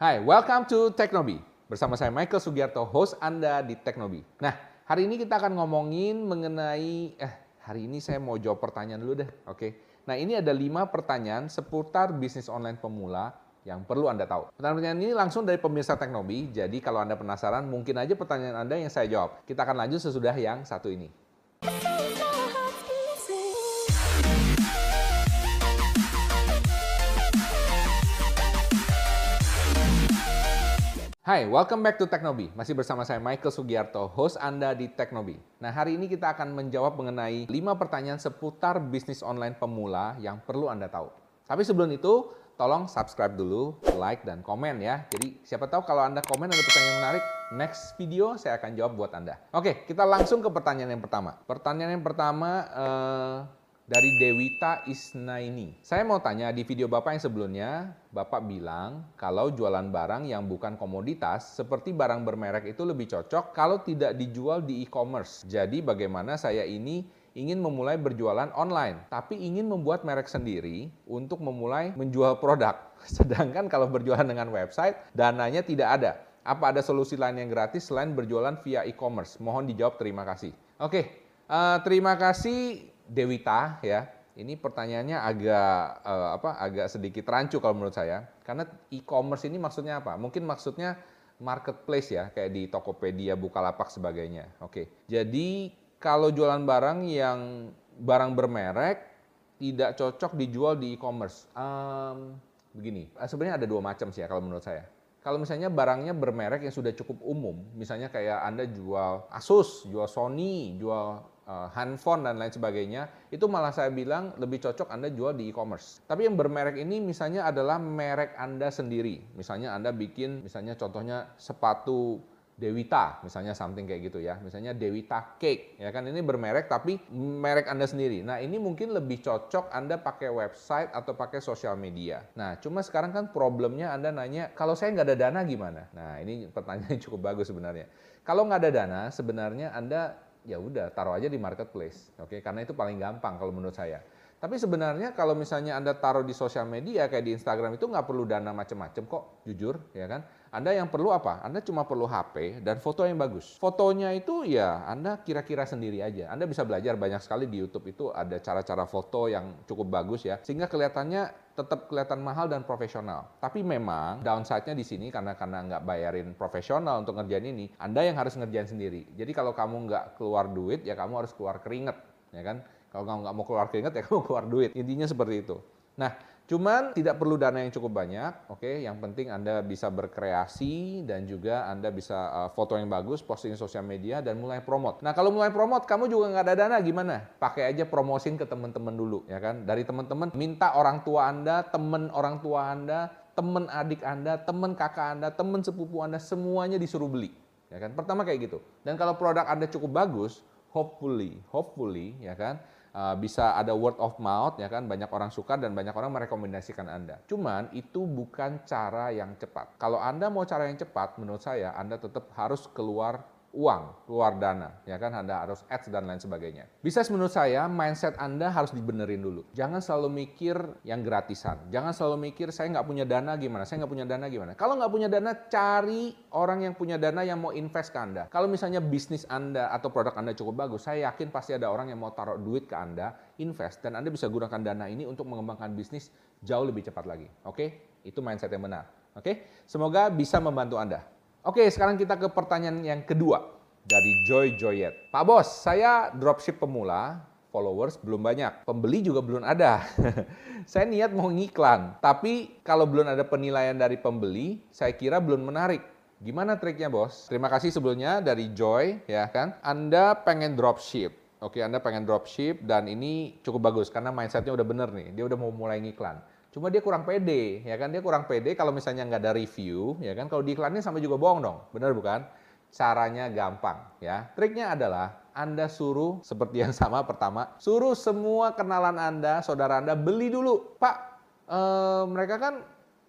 Hai, welcome to Teknobi. Bersama saya Michael Sugiarto, host Anda di Teknobi. Nah, hari ini kita akan ngomongin mengenai, eh hari ini saya mau jawab pertanyaan dulu deh, oke? Nah, ini ada lima pertanyaan seputar bisnis online pemula yang perlu Anda tahu. Pertanyaan ini langsung dari pemirsa Teknobi, jadi kalau Anda penasaran, mungkin aja pertanyaan Anda yang saya jawab. Kita akan lanjut sesudah yang satu ini. Hai, welcome back to Teknobi. Masih bersama saya Michael Sugiarto, host Anda di Teknobi. Nah, hari ini kita akan menjawab mengenai 5 pertanyaan seputar bisnis online pemula yang perlu Anda tahu. Tapi sebelum itu, tolong subscribe dulu, like, dan komen ya. Jadi, siapa tahu kalau Anda komen ada pertanyaan menarik, next video saya akan jawab buat Anda. Oke, kita langsung ke pertanyaan yang pertama. Pertanyaan yang pertama, eh, dari Dewita Isnaini. Saya mau tanya di video Bapak yang sebelumnya, Bapak bilang kalau jualan barang yang bukan komoditas seperti barang bermerek itu lebih cocok kalau tidak dijual di e-commerce. Jadi bagaimana saya ini ingin memulai berjualan online, tapi ingin membuat merek sendiri untuk memulai menjual produk. Sedangkan kalau berjualan dengan website, dananya tidak ada. Apa ada solusi lain yang gratis selain berjualan via e-commerce? Mohon dijawab, terima kasih. Oke, uh, terima kasih Dewita ya. Ini pertanyaannya agak uh, apa agak sedikit rancu kalau menurut saya. Karena e-commerce ini maksudnya apa? Mungkin maksudnya marketplace ya, kayak di Tokopedia, Bukalapak sebagainya. Oke. Jadi kalau jualan barang yang barang bermerek tidak cocok dijual di e-commerce. Um, begini, eh, sebenarnya ada dua macam sih ya kalau menurut saya. Kalau misalnya barangnya bermerek yang sudah cukup umum, misalnya kayak Anda jual Asus, jual Sony, jual handphone dan lain sebagainya, itu malah saya bilang lebih cocok Anda jual di e-commerce. Tapi yang bermerek ini misalnya adalah merek Anda sendiri. Misalnya Anda bikin misalnya contohnya sepatu Dewita, misalnya something kayak gitu ya. Misalnya Dewita Cake, ya kan ini bermerek tapi merek Anda sendiri. Nah, ini mungkin lebih cocok Anda pakai website atau pakai sosial media. Nah, cuma sekarang kan problemnya Anda nanya, kalau saya nggak ada dana gimana? Nah, ini pertanyaan cukup bagus sebenarnya. Kalau nggak ada dana, sebenarnya Anda ya udah taruh aja di marketplace, oke? Karena itu paling gampang kalau menurut saya. Tapi sebenarnya kalau misalnya Anda taruh di sosial media kayak di Instagram itu nggak perlu dana macam-macam kok, jujur, ya kan? Anda yang perlu apa? Anda cuma perlu HP dan foto yang bagus. Fotonya itu ya Anda kira-kira sendiri aja. Anda bisa belajar banyak sekali di YouTube itu ada cara-cara foto yang cukup bagus ya, sehingga kelihatannya tetap kelihatan mahal dan profesional. Tapi memang downside-nya di sini karena karena nggak bayarin profesional untuk ngerjain ini, Anda yang harus ngerjain sendiri. Jadi kalau kamu nggak keluar duit, ya kamu harus keluar keringet, ya kan? Kalau kamu nggak mau keluar keringat ya kamu keluar duit. Intinya seperti itu. Nah, cuman tidak perlu dana yang cukup banyak, oke? Okay? Yang penting Anda bisa berkreasi dan juga Anda bisa uh, foto yang bagus, posting sosial media dan mulai promote. Nah, kalau mulai promote kamu juga nggak ada dana gimana? Pakai aja promosin ke teman-teman dulu, ya kan? Dari teman-teman minta orang tua Anda, teman orang tua Anda, teman adik Anda, teman kakak Anda, teman sepupu Anda semuanya disuruh beli. Ya kan? Pertama kayak gitu. Dan kalau produk Anda cukup bagus, hopefully, hopefully ya kan uh, bisa ada word of mouth ya kan banyak orang suka dan banyak orang merekomendasikan Anda. Cuman itu bukan cara yang cepat. Kalau Anda mau cara yang cepat menurut saya Anda tetap harus keluar uang, keluar dana, ya kan Anda harus ads dan lain sebagainya. Bisa menurut saya mindset Anda harus dibenerin dulu. Jangan selalu mikir yang gratisan. Jangan selalu mikir saya nggak punya dana gimana, saya nggak punya dana gimana. Kalau nggak punya dana, cari orang yang punya dana yang mau invest ke Anda. Kalau misalnya bisnis Anda atau produk Anda cukup bagus, saya yakin pasti ada orang yang mau taruh duit ke Anda, invest, dan Anda bisa gunakan dana ini untuk mengembangkan bisnis jauh lebih cepat lagi. Oke? Itu mindset yang benar. Oke? Semoga bisa membantu Anda. Oke, sekarang kita ke pertanyaan yang kedua dari Joy Joyet. Pak Bos, saya dropship pemula, followers belum banyak, pembeli juga belum ada. saya niat mau ngiklan, tapi kalau belum ada penilaian dari pembeli, saya kira belum menarik. Gimana triknya bos? Terima kasih sebelumnya dari Joy, ya kan? Anda pengen dropship, Oke, Anda pengen dropship dan ini cukup bagus karena mindsetnya udah bener nih. Dia udah mau mulai ngiklan. Cuma dia kurang pede, ya kan? Dia kurang pede kalau misalnya nggak ada review, ya kan? Kalau diiklanin sampai juga bohong dong, benar bukan? Caranya gampang, ya. Triknya adalah Anda suruh seperti yang sama pertama, suruh semua kenalan Anda, saudara Anda beli dulu, Pak. Eh, mereka kan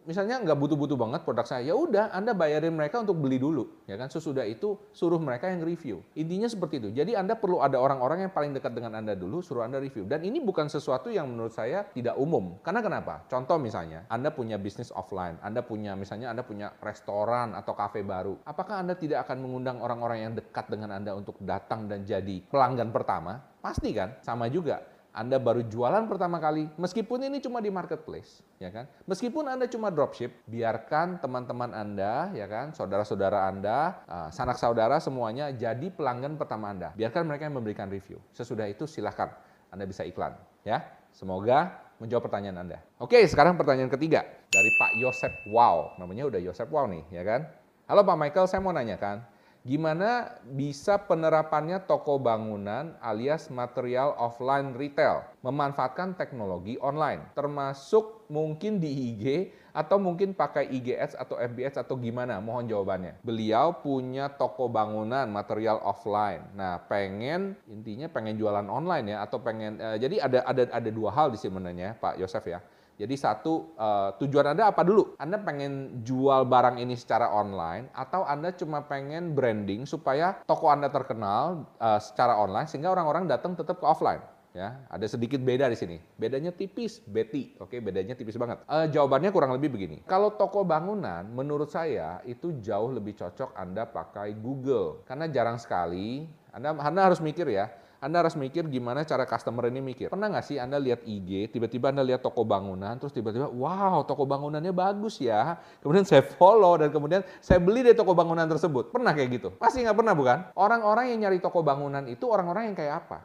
misalnya nggak butuh-butuh banget produk saya, ya udah Anda bayarin mereka untuk beli dulu, ya kan? Sesudah itu suruh mereka yang review. Intinya seperti itu. Jadi Anda perlu ada orang-orang yang paling dekat dengan Anda dulu, suruh Anda review. Dan ini bukan sesuatu yang menurut saya tidak umum. Karena kenapa? Contoh misalnya, Anda punya bisnis offline, Anda punya misalnya Anda punya restoran atau kafe baru. Apakah Anda tidak akan mengundang orang-orang yang dekat dengan Anda untuk datang dan jadi pelanggan pertama? Pasti kan? Sama juga anda baru jualan pertama kali, meskipun ini cuma di marketplace, ya kan? Meskipun Anda cuma dropship, biarkan teman-teman Anda, ya kan, saudara-saudara Anda, uh, sanak saudara semuanya jadi pelanggan pertama Anda. Biarkan mereka yang memberikan review. Sesudah itu silahkan Anda bisa iklan, ya. Semoga menjawab pertanyaan Anda. Oke, sekarang pertanyaan ketiga dari Pak Yosep Wow. Namanya udah Yosep Wow nih, ya kan? Halo Pak Michael, saya mau nanyakan, Gimana bisa penerapannya toko bangunan alias material offline retail memanfaatkan teknologi online, termasuk mungkin di IG atau mungkin pakai IG Ads atau FB Ads atau gimana? Mohon jawabannya. Beliau punya toko bangunan material offline. Nah, pengen intinya pengen jualan online ya atau pengen uh, jadi ada ada ada dua hal di sini sebenarnya Pak Yosef ya. Jadi satu uh, tujuan Anda apa dulu? Anda pengen jual barang ini secara online atau Anda cuma pengen branding supaya toko Anda terkenal uh, secara online sehingga orang-orang datang tetap ke offline? Ya, ada sedikit beda di sini. Bedanya tipis, Betty. Oke, bedanya tipis banget. Uh, jawabannya kurang lebih begini. Kalau toko bangunan, menurut saya itu jauh lebih cocok Anda pakai Google. Karena jarang sekali, Anda, Anda harus mikir ya, anda harus mikir gimana cara customer ini mikir. Pernah nggak sih Anda lihat IG, tiba-tiba Anda lihat toko bangunan, terus tiba-tiba, wow toko bangunannya bagus ya. Kemudian saya follow dan kemudian saya beli deh toko bangunan tersebut. Pernah kayak gitu? Pasti nggak pernah bukan? Orang-orang yang nyari toko bangunan itu orang-orang yang kayak apa?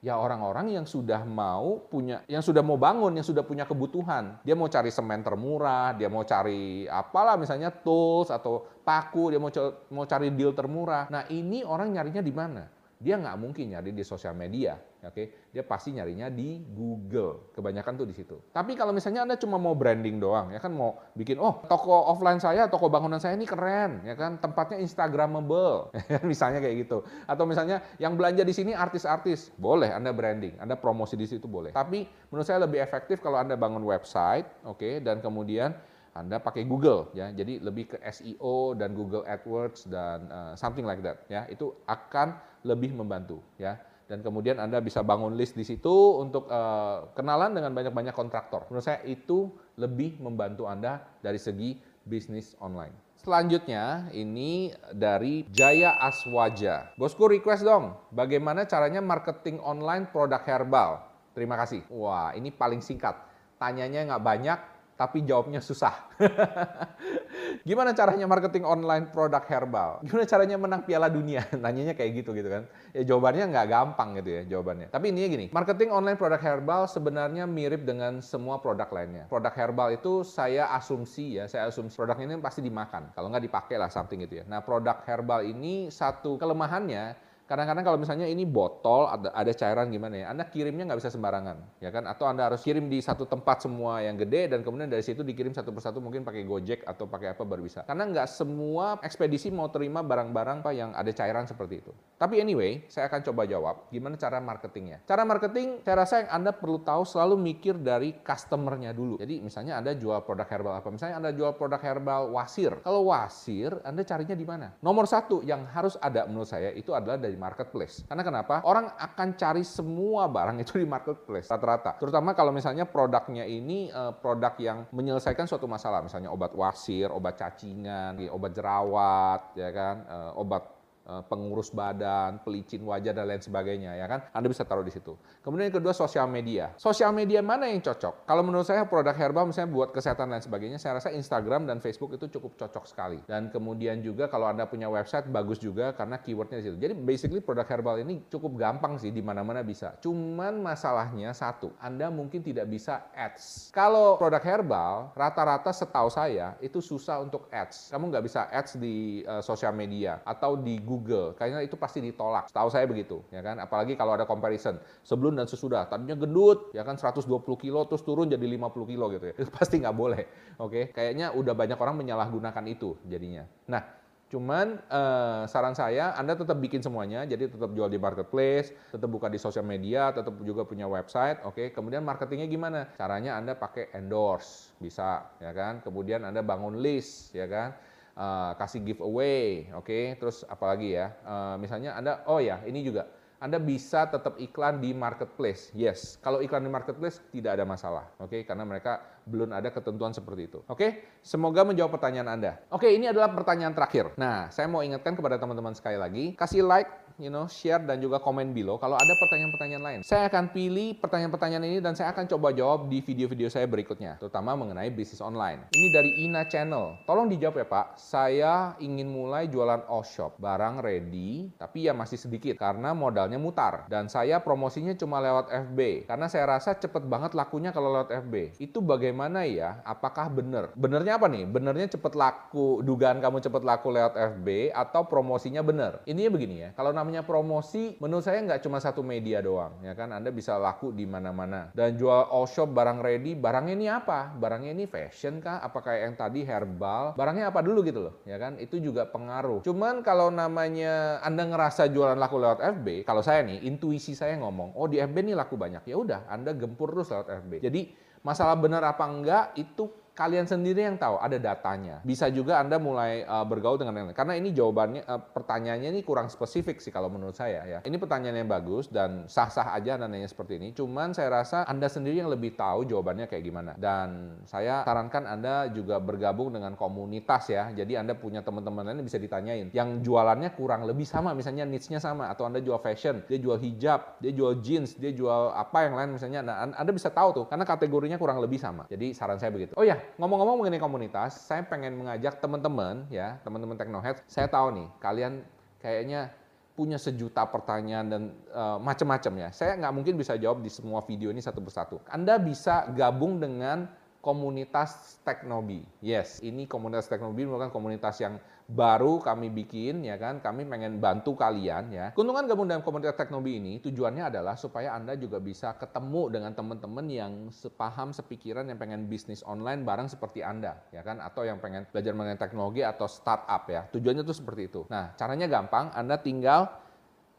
ya orang-orang yang sudah mau punya, yang sudah mau bangun, yang sudah punya kebutuhan. Dia mau cari semen termurah, dia mau cari apalah misalnya tools atau paku, dia mau mau cari deal termurah. Nah ini orang nyarinya di mana? Dia nggak mungkin nyari di sosial media, oke? Okay? Dia pasti nyarinya di Google. Kebanyakan tuh di situ. Tapi kalau misalnya Anda cuma mau branding doang, ya kan mau bikin, oh toko offline saya, toko bangunan saya ini keren, ya kan? Tempatnya Instagramable, misalnya kayak gitu. Atau misalnya yang belanja di sini artis-artis, boleh Anda branding, Anda promosi di situ boleh. Tapi menurut saya lebih efektif kalau Anda bangun website, oke, okay? dan kemudian anda pakai Google ya. Jadi lebih ke SEO dan Google AdWords dan uh, something like that ya. Itu akan lebih membantu ya. Dan kemudian Anda bisa bangun list di situ untuk uh, kenalan dengan banyak-banyak kontraktor. Menurut saya itu lebih membantu Anda dari segi bisnis online. Selanjutnya ini dari Jaya Aswaja. Bosku request dong, bagaimana caranya marketing online produk herbal? Terima kasih. Wah, ini paling singkat. Tanyanya nggak banyak, tapi jawabnya susah. Gimana caranya marketing online produk herbal? Gimana caranya menang piala dunia? Nanyanya kayak gitu gitu kan. Ya jawabannya nggak gampang gitu ya jawabannya. Tapi ini gini, marketing online produk herbal sebenarnya mirip dengan semua produk lainnya. Produk herbal itu saya asumsi ya, saya asumsi produk ini pasti dimakan. Kalau nggak dipakai lah something gitu ya. Nah produk herbal ini satu kelemahannya Kadang-kadang kalau misalnya ini botol, ada, ada cairan gimana ya, Anda kirimnya nggak bisa sembarangan, ya kan? Atau Anda harus kirim di satu tempat semua yang gede dan kemudian dari situ dikirim satu persatu mungkin pakai Gojek atau pakai apa baru bisa. Karena nggak semua ekspedisi mau terima barang-barang apa yang ada cairan seperti itu. Tapi anyway, saya akan coba jawab gimana cara marketingnya. Cara marketing, saya rasa yang Anda perlu tahu selalu mikir dari customernya dulu. Jadi misalnya Anda jual produk herbal apa? Misalnya Anda jual produk herbal wasir. Kalau wasir, Anda carinya di mana? Nomor satu yang harus ada menurut saya itu adalah dari marketplace. Karena kenapa? Orang akan cari semua barang itu di marketplace rata-rata. Terutama kalau misalnya produknya ini uh, produk yang menyelesaikan suatu masalah, misalnya obat wasir, obat cacingan, obat jerawat, ya kan, uh, obat Eh, pengurus badan, pelicin wajah dan lain sebagainya ya kan. Anda bisa taruh di situ. Kemudian yang kedua sosial media. Sosial media mana yang cocok? Kalau menurut saya produk herbal misalnya buat kesehatan dan lain sebagainya, saya rasa Instagram dan Facebook itu cukup cocok sekali. Dan kemudian juga kalau Anda punya website bagus juga karena keywordnya di situ. Jadi basically produk herbal ini cukup gampang sih di mana-mana bisa. Cuman masalahnya satu, Anda mungkin tidak bisa ads. Kalau produk herbal rata-rata setahu saya itu susah untuk ads. Kamu nggak bisa ads di uh, sosial media atau di Google Google. Kayaknya itu pasti ditolak. Tahu saya begitu, ya kan? Apalagi kalau ada comparison sebelum dan sesudah. Tadinya gendut, ya kan 120 kilo terus turun jadi 50 kilo gitu ya. Itu pasti nggak boleh. Oke, okay? kayaknya udah banyak orang menyalahgunakan itu jadinya. Nah, Cuman uh, saran saya Anda tetap bikin semuanya, jadi tetap jual di marketplace, tetap buka di sosial media, tetap juga punya website, oke. Okay? Kemudian marketingnya gimana? Caranya Anda pakai endorse, bisa, ya kan? Kemudian Anda bangun list, ya kan? Uh, kasih giveaway, oke. Okay? Terus apalagi ya? Uh, misalnya Anda, oh ya, ini juga anda bisa tetap iklan di marketplace. Yes, kalau iklan di marketplace tidak ada masalah, oke? Okay? Karena mereka belum ada ketentuan seperti itu. Oke, okay? semoga menjawab pertanyaan Anda. Oke, okay, ini adalah pertanyaan terakhir. Nah, saya mau ingatkan kepada teman-teman sekali lagi, kasih like, you know, share dan juga komen below kalau ada pertanyaan-pertanyaan lain. Saya akan pilih pertanyaan-pertanyaan ini dan saya akan coba jawab di video-video saya berikutnya, terutama mengenai bisnis online. Ini dari Ina Channel. Tolong dijawab ya Pak, saya ingin mulai jualan all-shop, barang ready, tapi ya masih sedikit karena modalnya mutar. Dan saya promosinya cuma lewat FB, karena saya rasa cepet banget lakunya kalau lewat FB. Itu bagaimana ya? Apakah benar? Benernya apa nih? Benernya cepet laku, dugaan kamu cepet laku lewat FB atau promosinya benar? Ininya begini ya, kalau namanya promosi, menurut saya nggak cuma satu media doang, ya kan? Anda bisa laku di mana-mana. Dan jual all shop barang ready, barangnya ini apa? Barangnya ini fashion kah? Apa kayak yang tadi herbal? Barangnya apa dulu gitu loh, ya kan? Itu juga pengaruh. Cuman kalau namanya Anda ngerasa jualan laku lewat FB, kalau saya nih, intuisi saya ngomong, oh di FB nih laku banyak. Ya udah, Anda gempur terus lewat FB. Jadi masalah benar apa enggak itu kalian sendiri yang tahu, ada datanya. Bisa juga Anda mulai uh, bergaul dengan yang lain. Karena ini jawabannya, uh, pertanyaannya ini kurang spesifik sih kalau menurut saya ya. Ini pertanyaan yang bagus dan sah-sah aja Anda nanya seperti ini. Cuman saya rasa Anda sendiri yang lebih tahu jawabannya kayak gimana. Dan saya sarankan Anda juga bergabung dengan komunitas ya. Jadi Anda punya teman-teman lain yang bisa ditanyain. Yang jualannya kurang lebih sama, misalnya niche-nya sama. Atau Anda jual fashion, dia jual hijab, dia jual jeans, dia jual apa yang lain misalnya. Nah, Anda bisa tahu tuh, karena kategorinya kurang lebih sama. Jadi saran saya begitu. Oh ya, ngomong-ngomong mengenai komunitas, saya pengen mengajak teman-teman ya, teman-teman Technohead. Saya tahu nih, kalian kayaknya punya sejuta pertanyaan dan uh, macam-macam ya. Saya nggak mungkin bisa jawab di semua video ini satu persatu. Anda bisa gabung dengan komunitas Teknobi. Yes, ini komunitas Teknobi merupakan komunitas yang baru kami bikin ya kan. Kami pengen bantu kalian ya. Keuntungan gabung dalam komunitas Teknobi ini tujuannya adalah supaya Anda juga bisa ketemu dengan teman-teman yang sepaham, sepikiran yang pengen bisnis online bareng seperti Anda ya kan atau yang pengen belajar mengenai teknologi atau startup ya. Tujuannya tuh seperti itu. Nah, caranya gampang. Anda tinggal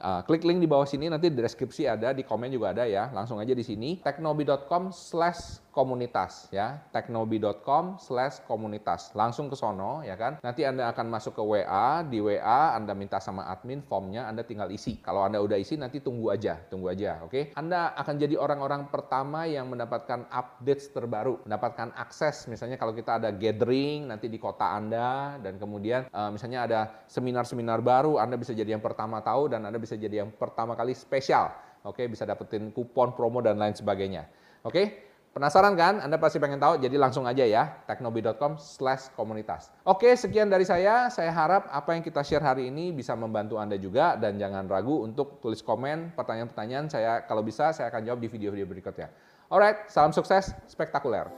Uh, klik link di bawah sini nanti di deskripsi ada, di komen juga ada ya. Langsung aja di sini teknobi.com slash komunitas ya. Teknobi.com slash komunitas. Langsung ke sono ya kan. Nanti anda akan masuk ke WA di WA anda minta sama admin formnya anda tinggal isi. Kalau anda udah isi nanti tunggu aja tunggu aja oke? Okay? anda akan jadi orang-orang pertama yang mendapatkan update terbaru mendapatkan akses. Misalnya kalau kita ada gathering nanti di kota anda dan kemudian uh, misalnya ada seminar-seminar baru anda bisa jadi yang pertama tahu dan anda bisa jadi yang pertama kali spesial oke bisa dapetin kupon promo dan lain sebagainya oke? Penasaran kan? Anda pasti pengen tahu, jadi langsung aja ya, teknobi.com slash komunitas. Oke, sekian dari saya. Saya harap apa yang kita share hari ini bisa membantu Anda juga, dan jangan ragu untuk tulis komen, pertanyaan-pertanyaan. Saya Kalau bisa, saya akan jawab di video-video berikutnya. Alright, salam sukses, spektakuler.